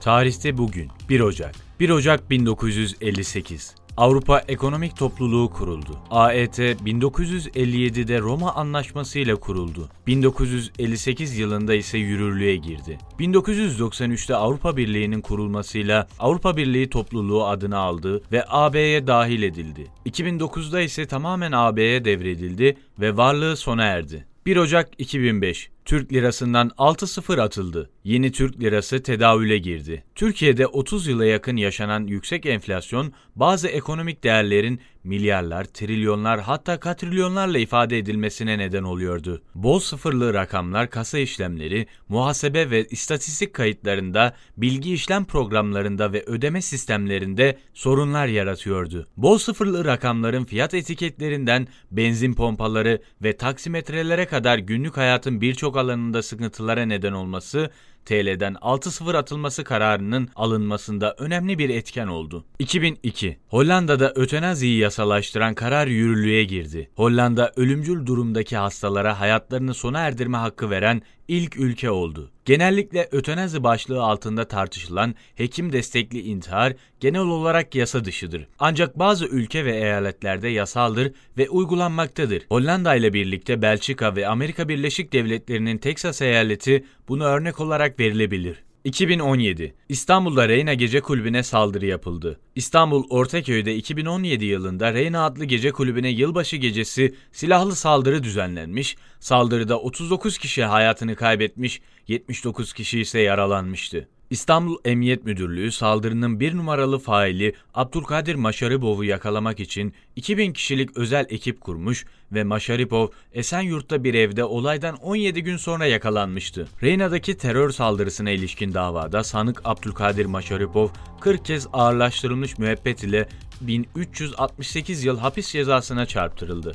Tarihte bugün 1 Ocak. 1 Ocak 1958. Avrupa Ekonomik Topluluğu kuruldu. AET 1957'de Roma Anlaşması ile kuruldu. 1958 yılında ise yürürlüğe girdi. 1993'te Avrupa Birliği'nin kurulmasıyla Avrupa Birliği topluluğu adını aldı ve AB'ye dahil edildi. 2009'da ise tamamen AB'ye devredildi ve varlığı sona erdi. 1 Ocak 2005 Türk lirasından 6-0 atıldı. Yeni Türk lirası tedavüle girdi. Türkiye'de 30 yıla yakın yaşanan yüksek enflasyon bazı ekonomik değerlerin milyarlar, trilyonlar hatta katrilyonlarla ifade edilmesine neden oluyordu. Bol sıfırlı rakamlar kasa işlemleri, muhasebe ve istatistik kayıtlarında, bilgi işlem programlarında ve ödeme sistemlerinde sorunlar yaratıyordu. Bol sıfırlı rakamların fiyat etiketlerinden benzin pompaları ve taksimetrelere kadar günlük hayatın birçok alanında sıkıntılara neden olması TL'den 6-0 atılması kararının alınmasında önemli bir etken oldu. 2002 Hollanda'da ötenaziyi yasalaştıran karar yürürlüğe girdi. Hollanda ölümcül durumdaki hastalara hayatlarını sona erdirme hakkı veren ilk ülke oldu. Genellikle ötenazi başlığı altında tartışılan hekim destekli intihar genel olarak yasa dışıdır. Ancak bazı ülke ve eyaletlerde yasaldır ve uygulanmaktadır. Hollanda ile birlikte Belçika ve Amerika Birleşik Devletleri'nin Teksas eyaleti bunu örnek olarak verilebilir. 2017 İstanbul'da Reyna Gece Kulübü'ne saldırı yapıldı. İstanbul Ortaköy'de 2017 yılında Reyna adlı gece kulübüne yılbaşı gecesi silahlı saldırı düzenlenmiş. Saldırıda 39 kişi hayatını kaybetmiş, 79 kişi ise yaralanmıştı. İstanbul Emniyet Müdürlüğü saldırının bir numaralı faili Abdülkadir Maşaribov'u yakalamak için 2000 kişilik özel ekip kurmuş ve Maşaripov Esenyurt'ta bir evde olaydan 17 gün sonra yakalanmıştı. Reyna'daki terör saldırısına ilişkin davada sanık Abdülkadir Maşaripov 40 kez ağırlaştırılmış müebbet ile 1368 yıl hapis cezasına çarptırıldı.